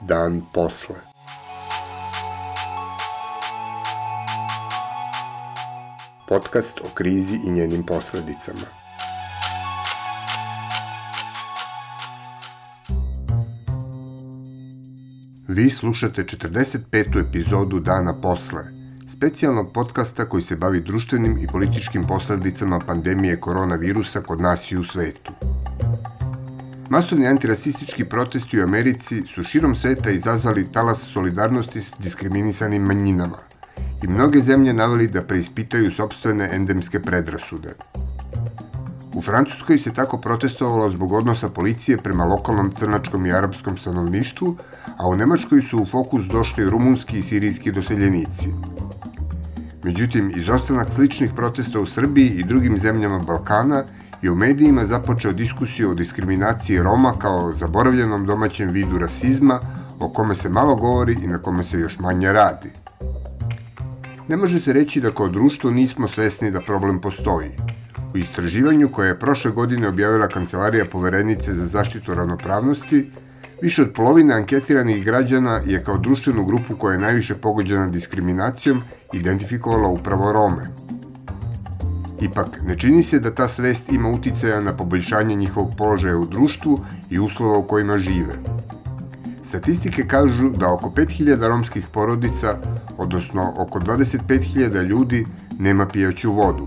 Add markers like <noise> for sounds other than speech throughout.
Dan posle. Podcast o krizi i njenim posledicama. Vi slušate 45. epizodu Dana posle, specijalnog podcasta koji se bavi društvenim i političkim posledicama pandemije koronavirusa kod nas i u svetu. Masovni antirasistički protesti u Americi su širom sveta izazvali talas solidarnosti s diskriminisanim manjinama i mnoge zemlje naveli da preispitaju sobstvene endemske predrasude. U Francuskoj se tako protestovalo zbog odnosa policije prema lokalnom crnačkom i arapskom stanovništvu, a u Nemačkoj su u fokus došli rumunski i sirijski doseljenici. Međutim, izostanak sličnih protesta u Srbiji i drugim zemljama Balkana je u medijima započeo diskusiju o diskriminaciji Roma kao zaboravljenom domaćem vidu rasizma, o kome se malo govori i na kome se još manje radi. Ne može se reći da kao društvo nismo svesni da problem postoji. U istraživanju koje je prošle godine objavila Kancelarija poverenice za zaštitu ravnopravnosti, više od polovine anketiranih građana je kao društvenu grupu koja je najviše pogođena diskriminacijom identifikovala upravo Rome. Ipak, ne čini se da ta svest ima uticaja na poboljšanje njihovog položaja u društvu i uslova u kojima žive. Statistike kažu da oko 5000 romskih porodica, odnosno oko 25.000 ljudi, nema pijaću vodu.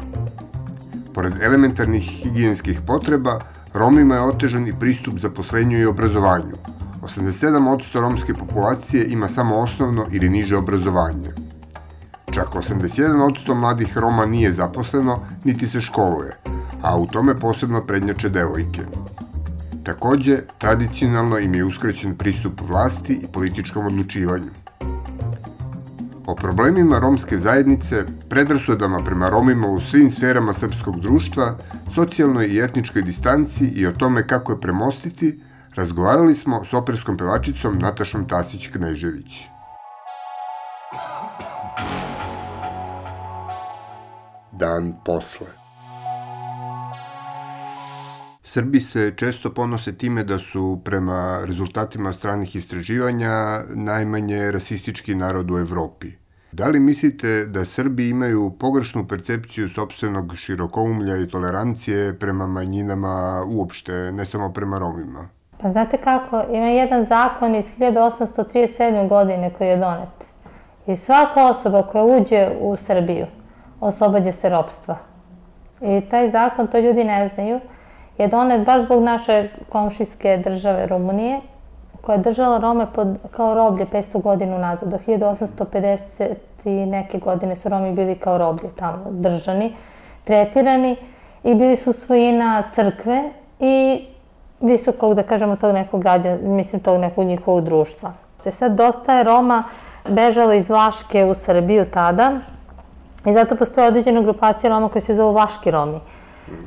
Pored elementarnih higijenskih potreba, Romima je otežan i pristup zaposlenju i obrazovanju. 87% romske populacije ima samo osnovno ili niže obrazovanje. Čak 81% mladih Roma nije zaposleno, niti se školuje, a u tome posebno prednjače devojke. Takođe, tradicionalno im je uskraćen pristup vlasti i političkom odlučivanju. O problemima romske zajednice, predrasudama prema Romima u svim sferama srpskog društva, socijalnoj i etničkoj distanci i o tome kako je premostiti, razgovarali smo s operskom pevačicom Natašom Tasić-Knežević. Dan posle. Srbi se često ponose time da su prema rezultatima stranih istraživanja najmanje rasistički narod u Evropi. Da li mislite da Srbi imaju pogrešnu percepciju sobstvenog širokoumlja i tolerancije prema manjinama uopšte, ne samo prema Romima? Pa znate kako, ima jedan zakon iz 1837. godine koji je donet. I svaka osoba koja uđe u Srbiju oslobađa se ropstva. I taj zakon, to ljudi ne znaju, je donet baš zbog naše komšijske države Rumunije, koja je držala Rome pod, kao roblje 500 godina unazad. Do 1850 i neke godine su Romi bili kao roblje tamo držani, tretirani i bili su svojina crkve i visokog, da kažemo, tog nekog građana, mislim, tog nekog njihovog društva. Sad dosta je Roma bežalo iz Vlaške u Srbiju tada i zato postoje određena grupacija Roma koji se zovu Vlaški Romi.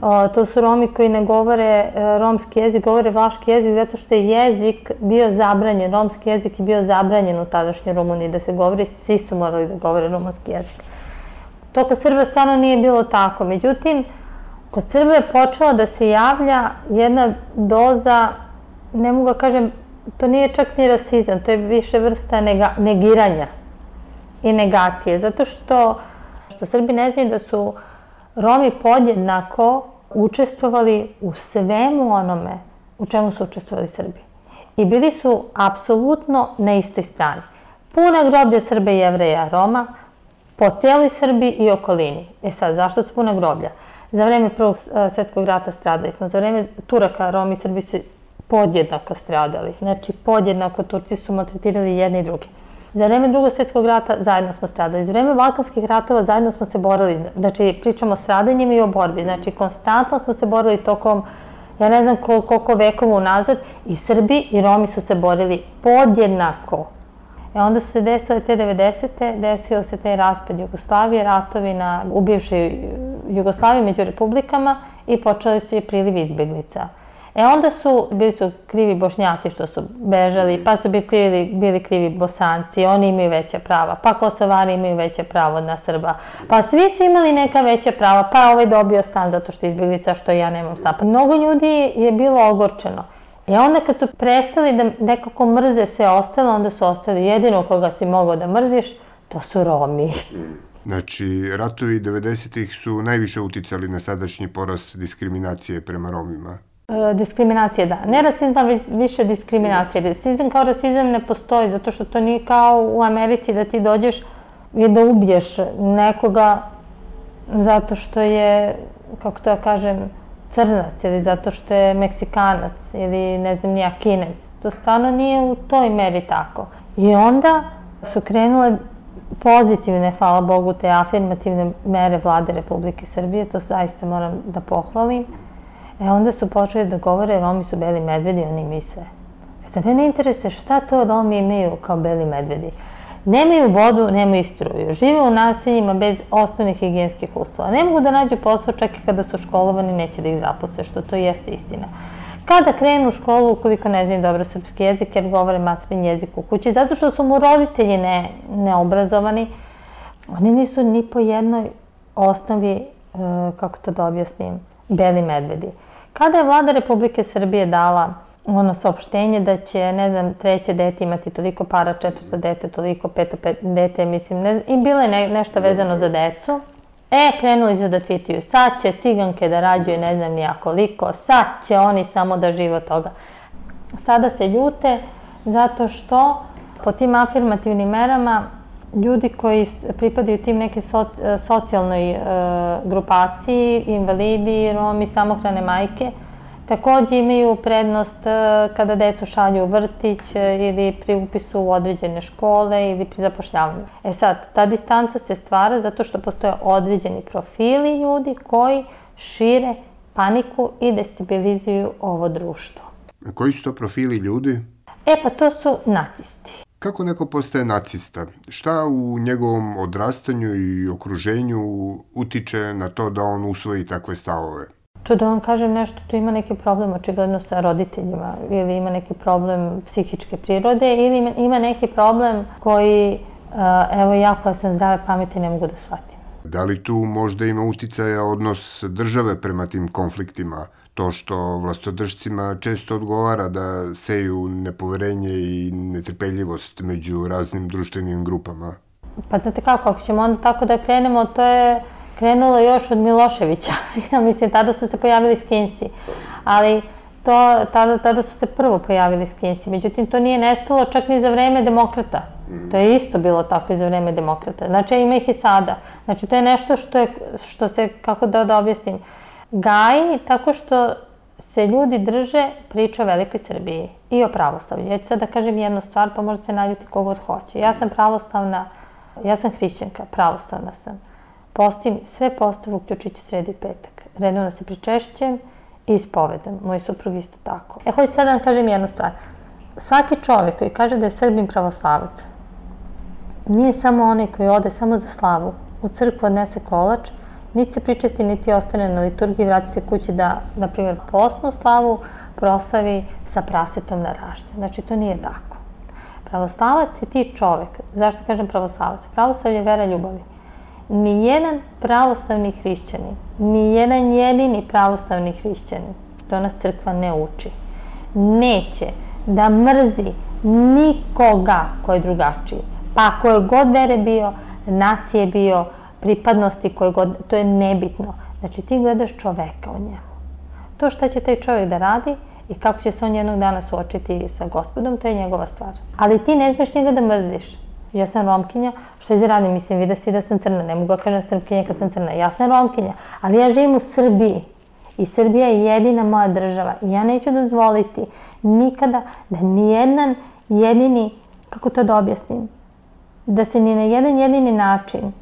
O, to su Romi koji ne govore e, romski jezik, govore vlaški jezik zato što je jezik bio zabranjen, romski jezik je bio zabranjen u tadašnjoj Rumuniji da se govori, svi su morali da govore rumunski jezik. To kod Srba stvarno nije bilo tako. Međutim, kod Srba je počela da se javlja jedna doza, ne mogu da kažem, to nije čak ni rasizam, to je više vrsta nega, negiranja i negacije, zato što, što Srbi ne znaju da su Romi podjednako učestvovali u svemu onome u čemu su učestvovali Srbi. I bili su apsolutno na istoj strani. Puna groblja Srbe, Jevreja, Roma, po cijeloj Srbiji i okolini. E sad, zašto su puna groblja? Za vreme Prvog e, svetskog rata stradali smo, za vreme Turaka Romi i Srbi su podjednako stradali. Znači, podjednako Turci su maltretirali jedni i drugi. Za vreme drugog svetskog rata zajedno smo stradali. Za vreme Balkanskih ratova zajedno smo se borili. Znači, pričamo o stradanjima i o borbi. Znači, konstantno smo se borili tokom, ja ne znam koliko vekova unazad, i Srbi i Romi su se borili podjednako. E onda su se desile te 90. desio se taj raspad Jugoslavije, ratovi na, u bivšoj Jugoslaviji među republikama i počeli su i priliv izbeglica. E onda su, bili su krivi bošnjaci što su bežali, pa su bili krivi, bili krivi bosanci, oni imaju veća prava, pa kosovari imaju veće pravo od nas Srba, pa svi su imali neka veća prava, pa ovaj dobio stan zato što je izbjeglica, što ja nemam stan. Pa mnogo ljudi je bilo ogorčeno. I onda kad su prestali da nekako mrze sve ostalo, onda su ostali jedino koga si mogao da mrziš, to su Romi. Znači, ratovi 90-ih su najviše uticali na sadašnji porast diskriminacije prema Romima. E, diskriminacije, da. Ne rasizma, više diskriminacije. Rasizam kao rasizam ne postoji, zato što to nije kao u Americi da ti dođeš i da ubiješ nekoga zato što je, kako to ja kažem, crnac ili zato što je meksikanac ili ne znam nija kinez. To stvarno nije u toj meri tako. I onda su krenule pozitivne, hvala Bogu, te afirmativne mere vlade Republike Srbije, to zaista moram da pohvalim. E onda su počeli da govore Romi su beli medvedi, oni imaju sve. Sad mene interesuje šta to Romi imaju kao beli medvedi. Nemaju vodu, nemaju struju. Žive u naseljima bez osnovnih higijenskih uslova. Ne mogu da nađu posao čak i kada su školovani, neće da ih zaposle, što to jeste istina. Kada krenu u školu, ukoliko ne znaju dobro srpski jezik, jer govore matrin jezik u kući, zato što su mu roditelji ne, neobrazovani, oni nisu ni po jednoj osnovi, e, kako to da objasnim, beli medvedi. Kada je vlada Republike Srbije dala ono saopštenje da će, ne znam, treće dete imati toliko para, četvrto dete, toliko, peto pet, dete, mislim, ne, i bilo je ne, nešto vezano za decu. E, krenuli su da fituju, sad će ciganke da rađuju ne znam nija koliko, sad će oni samo da žive od toga. Sada se ljute zato što po tim afirmativnim merama ljudi koji pripadaju tim neke so, socijalnoj e, grupaciji, invalidi, romi, samohrane majke, takođe imaju prednost e, kada decu šalju u vrtić e, ili pri upisu u određene škole ili pri zapošljavanju. E sad, ta distanca se stvara zato što postoje određeni profili ljudi koji šire paniku i destabilizuju ovo društvo. A koji su to profili ljudi? E pa to su nacisti. Kako neko postaje nacista? Šta u njegovom odrastanju i okruženju utiče na to da on usvoji takve stavove? To da vam kažem nešto, tu ima neki problem očigledno sa roditeljima ili ima neki problem psihičke prirode ili ima neki problem koji, evo ja koja sam zdrave pameti ne mogu da shvatim. Da li tu možda ima uticaja odnos države prema tim konfliktima? To što vlastodržcima često odgovara da seju nepoverenje i netrpeljivost među raznim društvenim grupama? Pa znate kako, ako ćemo onda tako da krenemo, to je krenulo još od Miloševića. <laughs> ja mislim, tada su se pojavili skinsi. Ali to, tada, tada su se prvo pojavili skinsi. Međutim, to nije nestalo čak ni za vreme demokrata. To je isto bilo tako i za vreme demokrata. Znači, ima ih i sada. Znači, to je nešto što, je, što se, kako da, da objasnim, gaji tako što se ljudi drže priča o velikoj Srbiji i o pravoslavlju. Ja ću sad da kažem jednu stvar, pa možda se naljuti kogod hoće. Ja sam pravoslavna, ja sam hrišćanka, pravoslavna sam. Postim sve postave uključujući sredi petak. Redovno se pričešćem i ispovedam. Moj suprug isto tako. E, hoću sad da vam kažem jednu stvar. Svaki čovek koji kaže da je Srbin pravoslavac, nije samo onaj koji ode samo za slavu, u crkvu odnese kolač, niti se pričesti, niti ostane na liturgiji, vrati se kući da, na primjer, posnu slavu proslavi sa prasetom na ražnju. Znači, to nije tako. Pravoslavac je ti čovek. Zašto kažem pravoslavac? Pravoslav je vera ljubavi ni jedan pravoslavni hrišćanin, ni jedan jedini pravoslavni hrišćanin, to nas crkva ne uči, neće da mrzi nikoga ko je drugačiji. Pa koje god vere bio, nacije bio, pripadnosti koje god, to je nebitno. Znači ti gledaš čoveka u njemu. To šta će taj čovjek da radi i kako će se on jednog dana suočiti sa gospodom, to je njegova stvar. Ali ti ne smeš njega da mrziš. Ja sam romkinja, što će radim? Mislim, vide svi da sam crna, ne mogu da kažem srpkinja kad sam crna. Ja sam romkinja, ali ja živim u Srbiji. I Srbija je jedina moja država. I ja neću dozvoliti nikada da nijedan jedini, kako to da objasnim, da se ni na jedan jedini način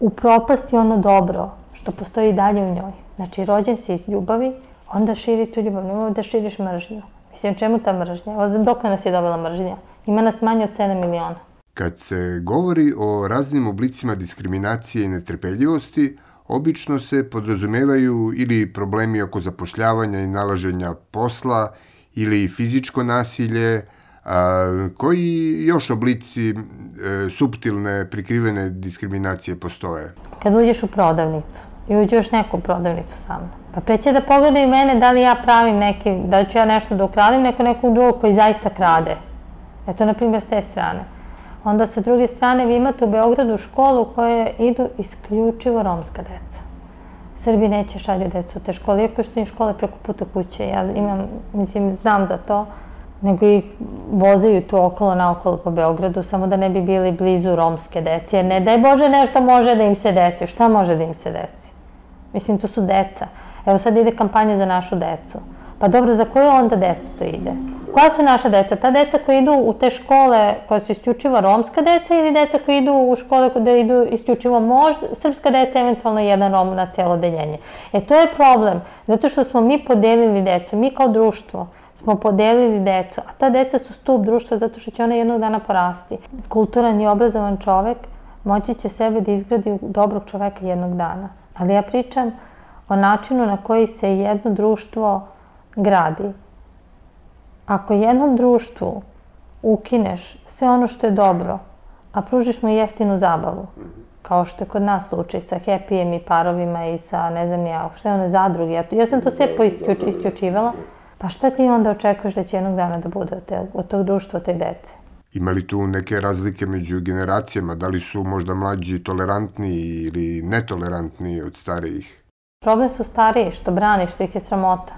upropasti ono dobro što postoji dalje u njoj. Znači, rođen si iz ljubavi, onda širi tu ljubav, nemoj da širiš mržnju. Mislim, čemu ta mržnja? Dok nas je dobila mržnja? Ima nas manje od 7 miliona. Kad se govori o raznim oblicima diskriminacije i netrpeljivosti, obično se podrazumevaju ili problemi oko zapošljavanja i nalaženja posla ili fizičko nasilje, a, koji još oblici e, subtilne, prikrivene diskriminacije postoje? Kad uđeš u prodavnicu i uđe još neku prodavnicu sa mnom, pa pre će da pogledaju mene da li ja pravim neki, da ću ja nešto da ukradim, neko nekog drugog koji zaista krade. Eto, na primjer, s te strane. Onda sa druge strane vi imate u Beogradu školu u kojoj idu isključivo romska deca. Srbi neće šalju decu u te škole, iako što im škole preko puta kuće. Ja imam, mislim, znam za to, nego ih vozaju tu okolo naokolo po Beogradu, samo da ne bi bili blizu romske dece. Jer ne daj Bože nešto može da im se desi. Šta može da im se desi? Mislim, to su deca. Evo sad ide kampanja za našu decu. Pa dobro, za koju onda decu to ide? Koja su naša deca? Ta deca koja idu u te škole koja su isključivo romska deca ili deca koja idu u škole gde idu isključivo možda srpska deca, eventualno jedan rom na celo deljenje. E to je problem, zato što smo mi podelili decu, mi kao društvo smo podelili decu, a ta deca su stup društva zato što će ona jednog dana porasti. Kulturan i obrazovan čovek moći će sebe da izgradi u dobrog čoveka jednog dana. Ali ja pričam o načinu na koji se jedno društvo gradi. Ako jednom društvu ukineš sve ono što je dobro, a pružiš mu jeftinu zabavu, kao što je kod nas slučaj sa happy i parovima i sa ne znam ja, što je one zadruge, ja, ja sam to sve isključivala, pa šta ti onda očekuješ da će jednog dana da bude od, te, od tog društva, od te dece? Ima li tu neke razlike među generacijama? Da li su možda mlađi tolerantni ili netolerantni od starijih? Problem su stariji, što brani, što ih je sramota.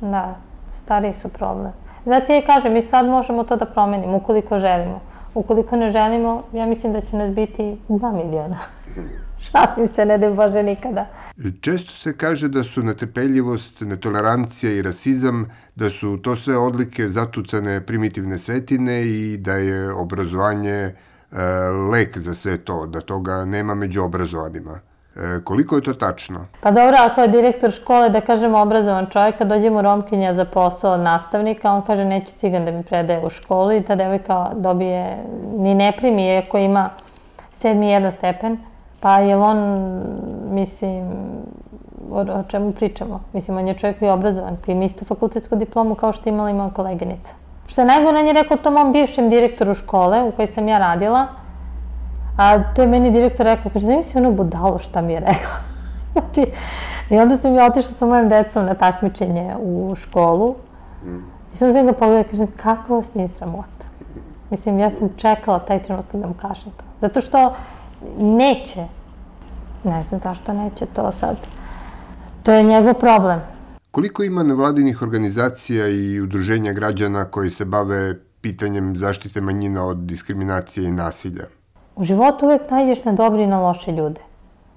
Da, stariji su problem. Zato ja kažem, mi sad možemo to da promenimo, ukoliko želimo. Ukoliko ne želimo, ja mislim da će nas biti 2 miliona. <laughs> Šalim se, ne da Bože nikada. Često se kaže da su netrpeljivost, netolerancija i rasizam, da su to sve odlike zatucane primitivne svetine i da je obrazovanje e, lek za sve to, da toga nema među obrazovanima. E, koliko je to tačno? Pa dobro, ako je direktor škole, da kažemo obrazovan čovjek, kad dođe mu romkinja za posao od nastavnika, on kaže neće cigan da mi predaje u školu i ta devojka dobije, ni ne primi, ako ima sedmi jedan stepen, pa je on, mislim, o, čemu pričamo? Mislim, on je čovjek koji je obrazovan, koji ima isto fakultetsku diplomu kao što imala i moja koleginica. Što je najgore, on je rekao to mom bivšem direktoru škole u kojoj sam ja radila, A to je meni direktor rekao, kaže, zamisli ono budalo šta mi je rekla. <laughs> znači, i onda sam ja otišla sa mojim decom na takmičenje u školu. Mm. I sam sam ga pogledala i kažem, kako vas nije sramota? Mislim, ja sam čekala taj trenutak da mu kažem to. Zato što neće. Ne znam zašto neće to sad. To je njegov problem. Koliko ima nevladinih organizacija i udruženja građana koji se bave pitanjem zaštite manjina od diskriminacije i nasilja? U životu uvek nađeš na dobre i na loše ljude.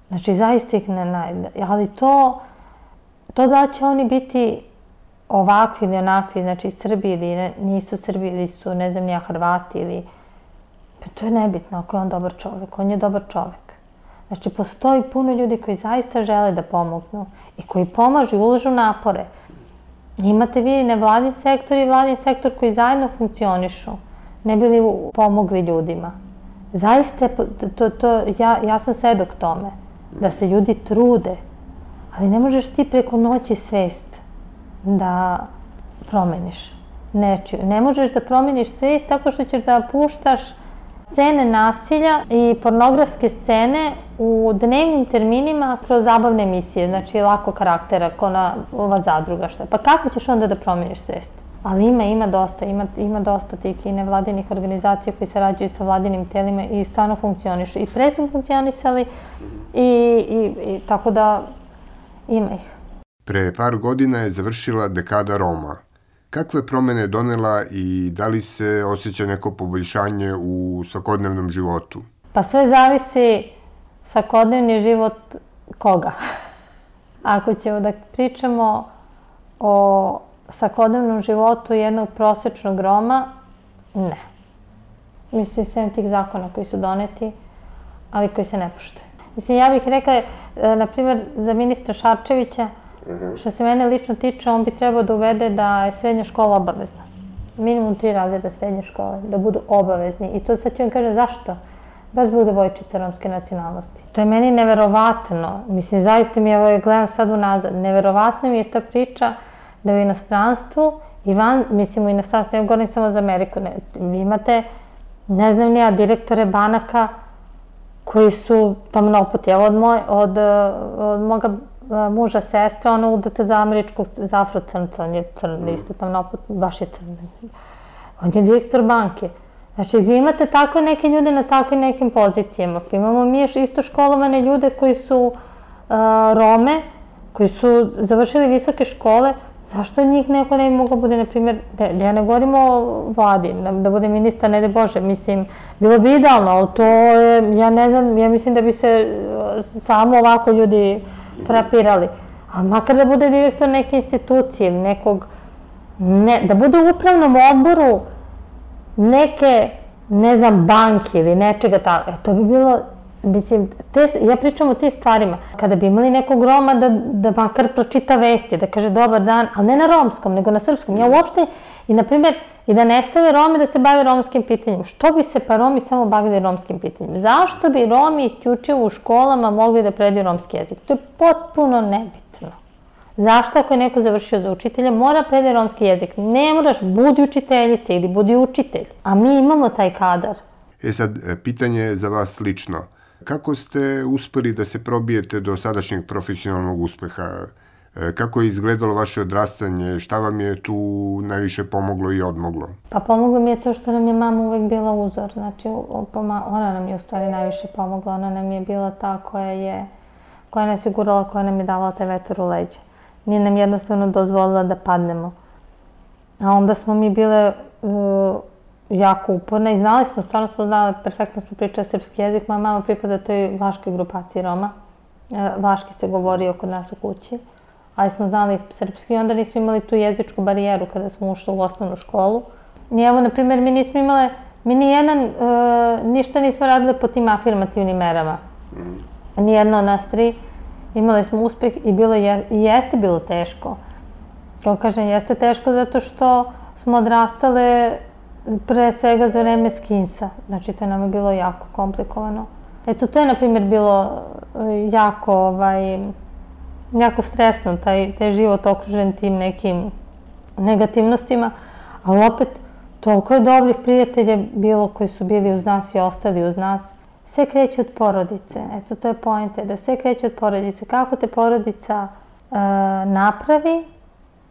Znači, zaista ih ne najde. Ali to, to da će oni biti ovakvi ili onakvi, znači Srbi ili ne, nisu Srbi ili su, ne znam, nija Hrvati ili... Pa to je nebitno ako je on dobar čovek. On je dobar čovek. Znači, postoji puno ljudi koji zaista žele da pomognu i koji pomažu i ulažu napore. Imate vi nevladin sektor i vladin sektor koji zajedno funkcionišu, ne bili pomogli ljudima. Zaista, to, to, ja, ja sam svedok tome, da se ljudi trude, ali ne možeš ti preko noći svest da promeniš nečiju. Ne možeš da promeniš svest tako što ćeš da puštaš scene nasilja i pornografske scene u dnevnim terminima kroz zabavne emisije, znači lako karaktera, ko na ova zadruga što je. Pa kako ćeš onda da promeniš svest? Ali ima, ima dosta, ima, ima dosta tih i nevladinih organizacija koji sarađuju sa vladinim telima i stvarno funkcionišu. I pre su funkcionisali i, i, i tako da ima ih. Pre par godina je završila dekada Roma. Kakve promene je donela i da li se osjeća neko poboljšanje u svakodnevnom životu? Pa sve zavisi svakodnevni život koga. <laughs> Ako ćemo da pričamo o svakodnevnom životu jednog prosečnog Roma, ne. Mislim, sem tih zakona koji su doneti, ali koji se ne poštuju. Mislim, ja bih rekla, e, na primjer, za ministra Šarčevića, što se mene lično tiče, on bi trebao da uvede da je srednja škola obavezna. Minimum tri razreda srednje škole, da budu obavezni. I to sad ću vam kažem zašto. baš zbog devojčice romske nacionalnosti. To je meni neverovatno, mislim, zaista mi, evo, gledam sad unazad, neverovatno mi je ta priča da u inostranstvu, i van, mislim, u inostranstvu, ne govorim samo za Ameriku, ne, vi imate, ne znam nija, direktore banaka koji su tamo naputi, evo od, moj, od, od moga muža sestra, ona udate za američkog, za afrocrnca, on je crn, mm. isto tamo naput, baš je crn. On je direktor banke. Znači, vi imate tako neke ljude na takvim nekim pozicijama. Pa imamo mi isto školovane ljude koji su uh, Rome, koji su završili visoke škole, zašto njih neko ne bi mogao bude, na primjer, da, ja ne govorim o vladi, da, da bude ministar, ne de Bože, mislim, bilo bi idealno, ali to je, ja ne znam, ja mislim da bi se uh, samo ovako ljudi frapirali. A makar da bude direktor neke institucije, nekog, ne, da bude u upravnom odboru neke, ne znam, banke ili nečega tako. E, to bi bilo, mislim, te, ja pričam o tim stvarima. Kada bi imali nekog Roma da, da makar pročita vesti, da kaže dobar dan, ali ne na romskom, nego na srpskom. Ja uopšte, i na primjer, i da nestave Rome da se bave romskim pitanjem. Što bi se pa Romi samo bavili romskim pitanjem? Zašto bi Romi isključivo u školama mogli da predaju romski jezik? To je potpuno nebitno. Zašto ako je neko završio za učitelja, mora predaje romski jezik? Ne moraš, budi učiteljica ili budi učitelj. A mi imamo taj kadar. E sad, e, pitanje za vas lično. Kako ste uspeli da se probijete do sadašnjeg profesionalnog uspeha? E, kako je izgledalo vaše odrastanje? Šta vam je tu najviše pomoglo i odmoglo? Pa pomoglo mi je to što nam je mama uvek bila uzor. Znači, ona nam je u stvari najviše pomogla. Ona nam je bila ta koja je koja nas je gurala, koja nam je davala taj vetar u leđe nije nam jednostavno dozvolila da padnemo. A onda smo mi bile uh, jako uporne i znali smo, stvarno smo znali, perfektno smo pričali srpski jezik. Moja mama pripada toj vaškoj grupaciji Roma. Uh, vaški se govorio kod nas u kući, ali smo znali srpski i onda nismo imali tu jezičku barijeru kada smo ušli u osnovnu školu. I evo, na primjer, mi nismo imale, mi ni jedan, uh, ništa nismo radile po tim afirmativnim merama. Mm. Nijedna od nas tri imali smo uspeh i bilo je, i jeste bilo teško. Kao kažem, jeste teško zato što smo odrastale pre svega za vreme skinsa. Znači, to je bilo jako komplikovano. Eto, to je, na primjer, bilo e, jako, ovaj, jako stresno, taj, taj život okružen tim nekim negativnostima, ali opet, toliko je dobrih prijatelja bilo koji su bili uz nas i ostali uz nas. Sve kreće od porodice. Eto, to je pojente, da sve kreće od porodice. Kako te porodica e, napravi,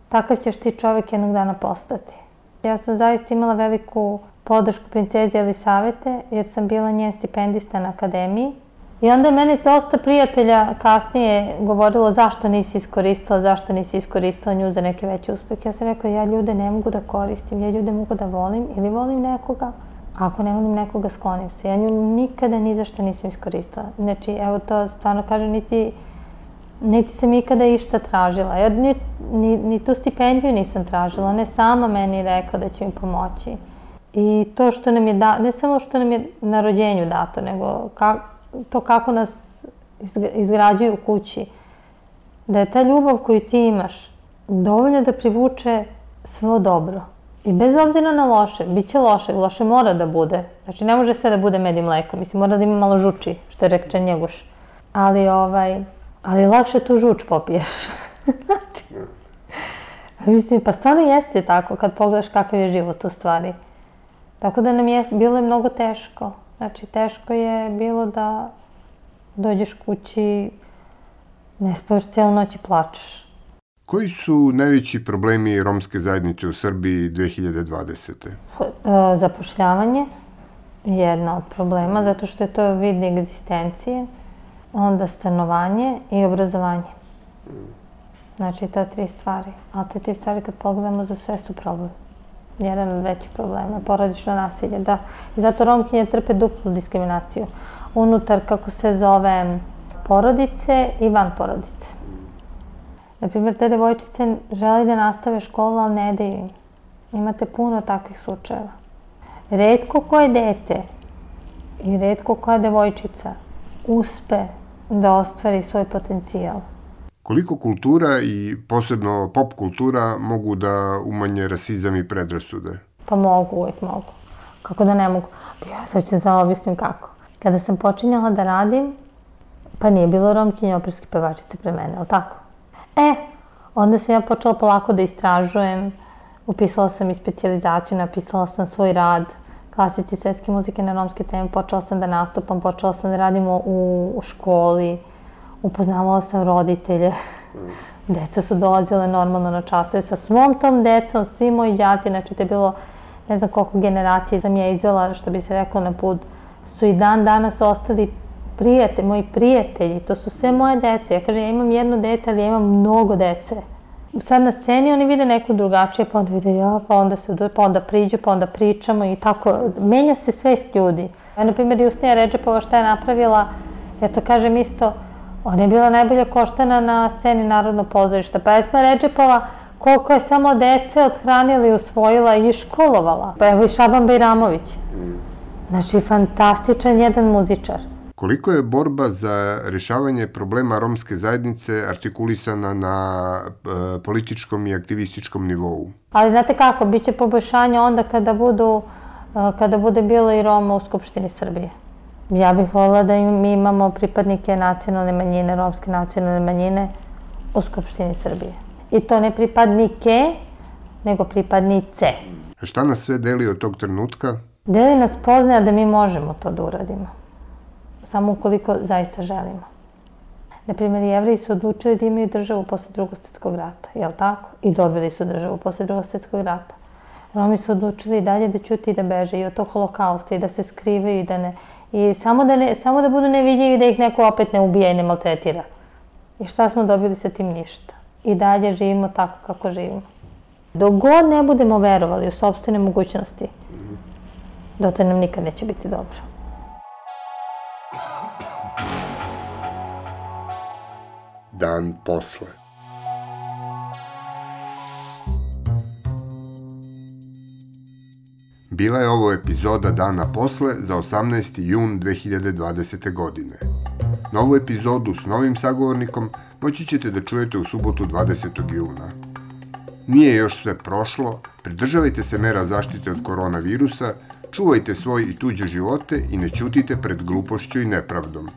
takav ćeš ti čovjek jednog dana postati. Ja sam zaista imala veliku podršku princezi Elisavete, jer sam bila njen stipendista na akademiji. I onda je meni dosta prijatelja kasnije govorilo zašto nisi iskoristila, zašto nisi iskoristila nju za neke veće uspehe. Ja sam rekla, ja ljude ne mogu da koristim, ja ljude mogu da volim ili volim nekoga, Ako ne volim nekoga, sklonim se. Ja nju nikada ni za što nisam iskoristila. Znači, evo to stvarno kažem, niti, niti sam ikada išta tražila. Ja ni, ni, ni tu stipendiju nisam tražila. Ona je sama meni rekla da će mi pomoći. I to što nam je da, ne samo što nam je na rođenju dato, nego ka, to kako nas izgrađuju u kući. Da je ta ljubav koju ti imaš dovoljna da privuče svo dobro. I bez obzira na loše, bit će loše, loše mora da bude. Znači, ne može sve da bude med i mleko, mislim, mora da ima malo žuči, što je rekče njeguš. Ali, ovaj, ali lakše tu žuč popiješ. <laughs> znači, mislim, pa stvarno jeste tako kad pogledaš kakav je život u stvari. Tako da nam je, bilo je mnogo teško. Znači, teško je bilo da dođeš kući, ne spavaš cijelu noć i plačeš. Koji su najveći problemi romske zajednice u Srbiji 2020. E, zapošljavanje je jedna od problema, zato što je to vid egzistencije, onda stanovanje i obrazovanje. Znači, ta tri stvari. A te tri stvari kad pogledamo za sve su problem. Jedan od većih problema porodično nasilje, da. I zato romkinje trpe duplu diskriminaciju. Unutar, kako se zove, porodice i van porodice. Naprimjer, te devojčice žele da nastave školu, ali ne daju im. Imate puno takvih slučajeva. Redko koje dete i redko koja devojčica uspe da ostvari svoj potencijal. Koliko kultura i posebno pop kultura mogu da umanje rasizam i predrasude? Pa mogu, uvijek mogu. Kako da ne mogu? Pa ja sad ću samo objasnim kako. Kada sam počinjala da radim, pa nije bilo romkinje operske pevačice pre mene, ali tako? E, onda sam ja počela polako da istražujem, upisala sam i specializaciju, napisala sam svoj rad, klasici svetske muzike na romske teme, počela sam da nastupam, počela sam da radim u, u školi, upoznavala sam roditelje, deca su dolazile normalno na časove sa svom tom decom, svi moji đaci, znači to je bilo ne znam koliko generacija sam ja izvela, što bi se reklo na put, su i dan danas ostali prijatelji, moji prijatelji, to su sve moje dece. Ja kažem, ja imam jedno dete, ali ja imam mnogo dece. Sad na sceni oni vide neku drugačije, pa onda vide ja, pa onda se, pa onda priđu, pa onda pričamo i tako. Menja se svest ljudi. Ja, na primjer, Justinija Ređepova šta je napravila, ja to kažem isto, ona je bila najbolja koštana na sceni Narodnog pozorišta. Pa Esma Ređepova, koliko je samo dece odhranila i usvojila i školovala. Pa evo i Šaban Bejramović. Znači, fantastičan jedan muzičar. Koliko je borba za rešavanje problema romske zajednice artikulisana na e, političkom i aktivističkom nivou? Ali znate kako, bit će poboljšanje onda kada budu e, kada bude bilo i Roma u Skupštini Srbije. Ja bih volila da mi imamo pripadnike nacionalne manjine, romske nacionalne manjine u Skupštini Srbije. I to ne pripadnike, nego pripadnice. A šta nas sve deli od tog trenutka? Deli nas poznaja da mi možemo to da uradimo. Samo ukoliko zaista želimo. Naprimjer, jevreji su odlučili da imaju državu posle drugog svjetskog rata, jel tako? I dobili su državu posle drugog svjetskog rata. Romi su odlučili i dalje da ćuti i da beže i od tog holokausta i da se skrivaju i da ne... I samo da, ne, samo da budu nevidljivi da ih neko opet ne ubija i ne maltretira. I šta smo dobili sa tim ništa? I dalje živimo tako kako živimo. Dok god ne budemo verovali u sobstvene mogućnosti, dotle nam nikad neće biti dobro. Dan posle. Bila je ovo epizoda Dana posle za 18. jun 2020. godine. Novu epizodu s novim sagovornikom moći ćete da čujete u subotu 20. juna. Nije još sve prošlo, pridržavajte se mera zaštite od koronavirusa, čuvajte svoj i tuđe živote i ne ćutite pred glupošću i nepravdom.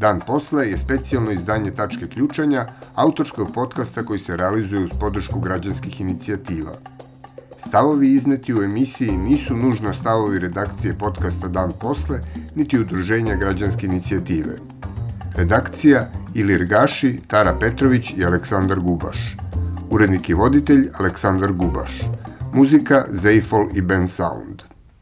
Dan posle je specijalno izdanje Tačke ključanja, autorskog podcasta koji se realizuje uz podršku građanskih inicijativa. Stavovi izneti u emisiji nisu nužno stavovi redakcije podcasta Dan posle, niti udruženja građanske inicijative. Redakcija Ilir Gaši, Tara Petrović i Aleksandar Gubaš. Urednik i voditelj Aleksandar Gubaš. Muzika Zeifol i Ben Sound.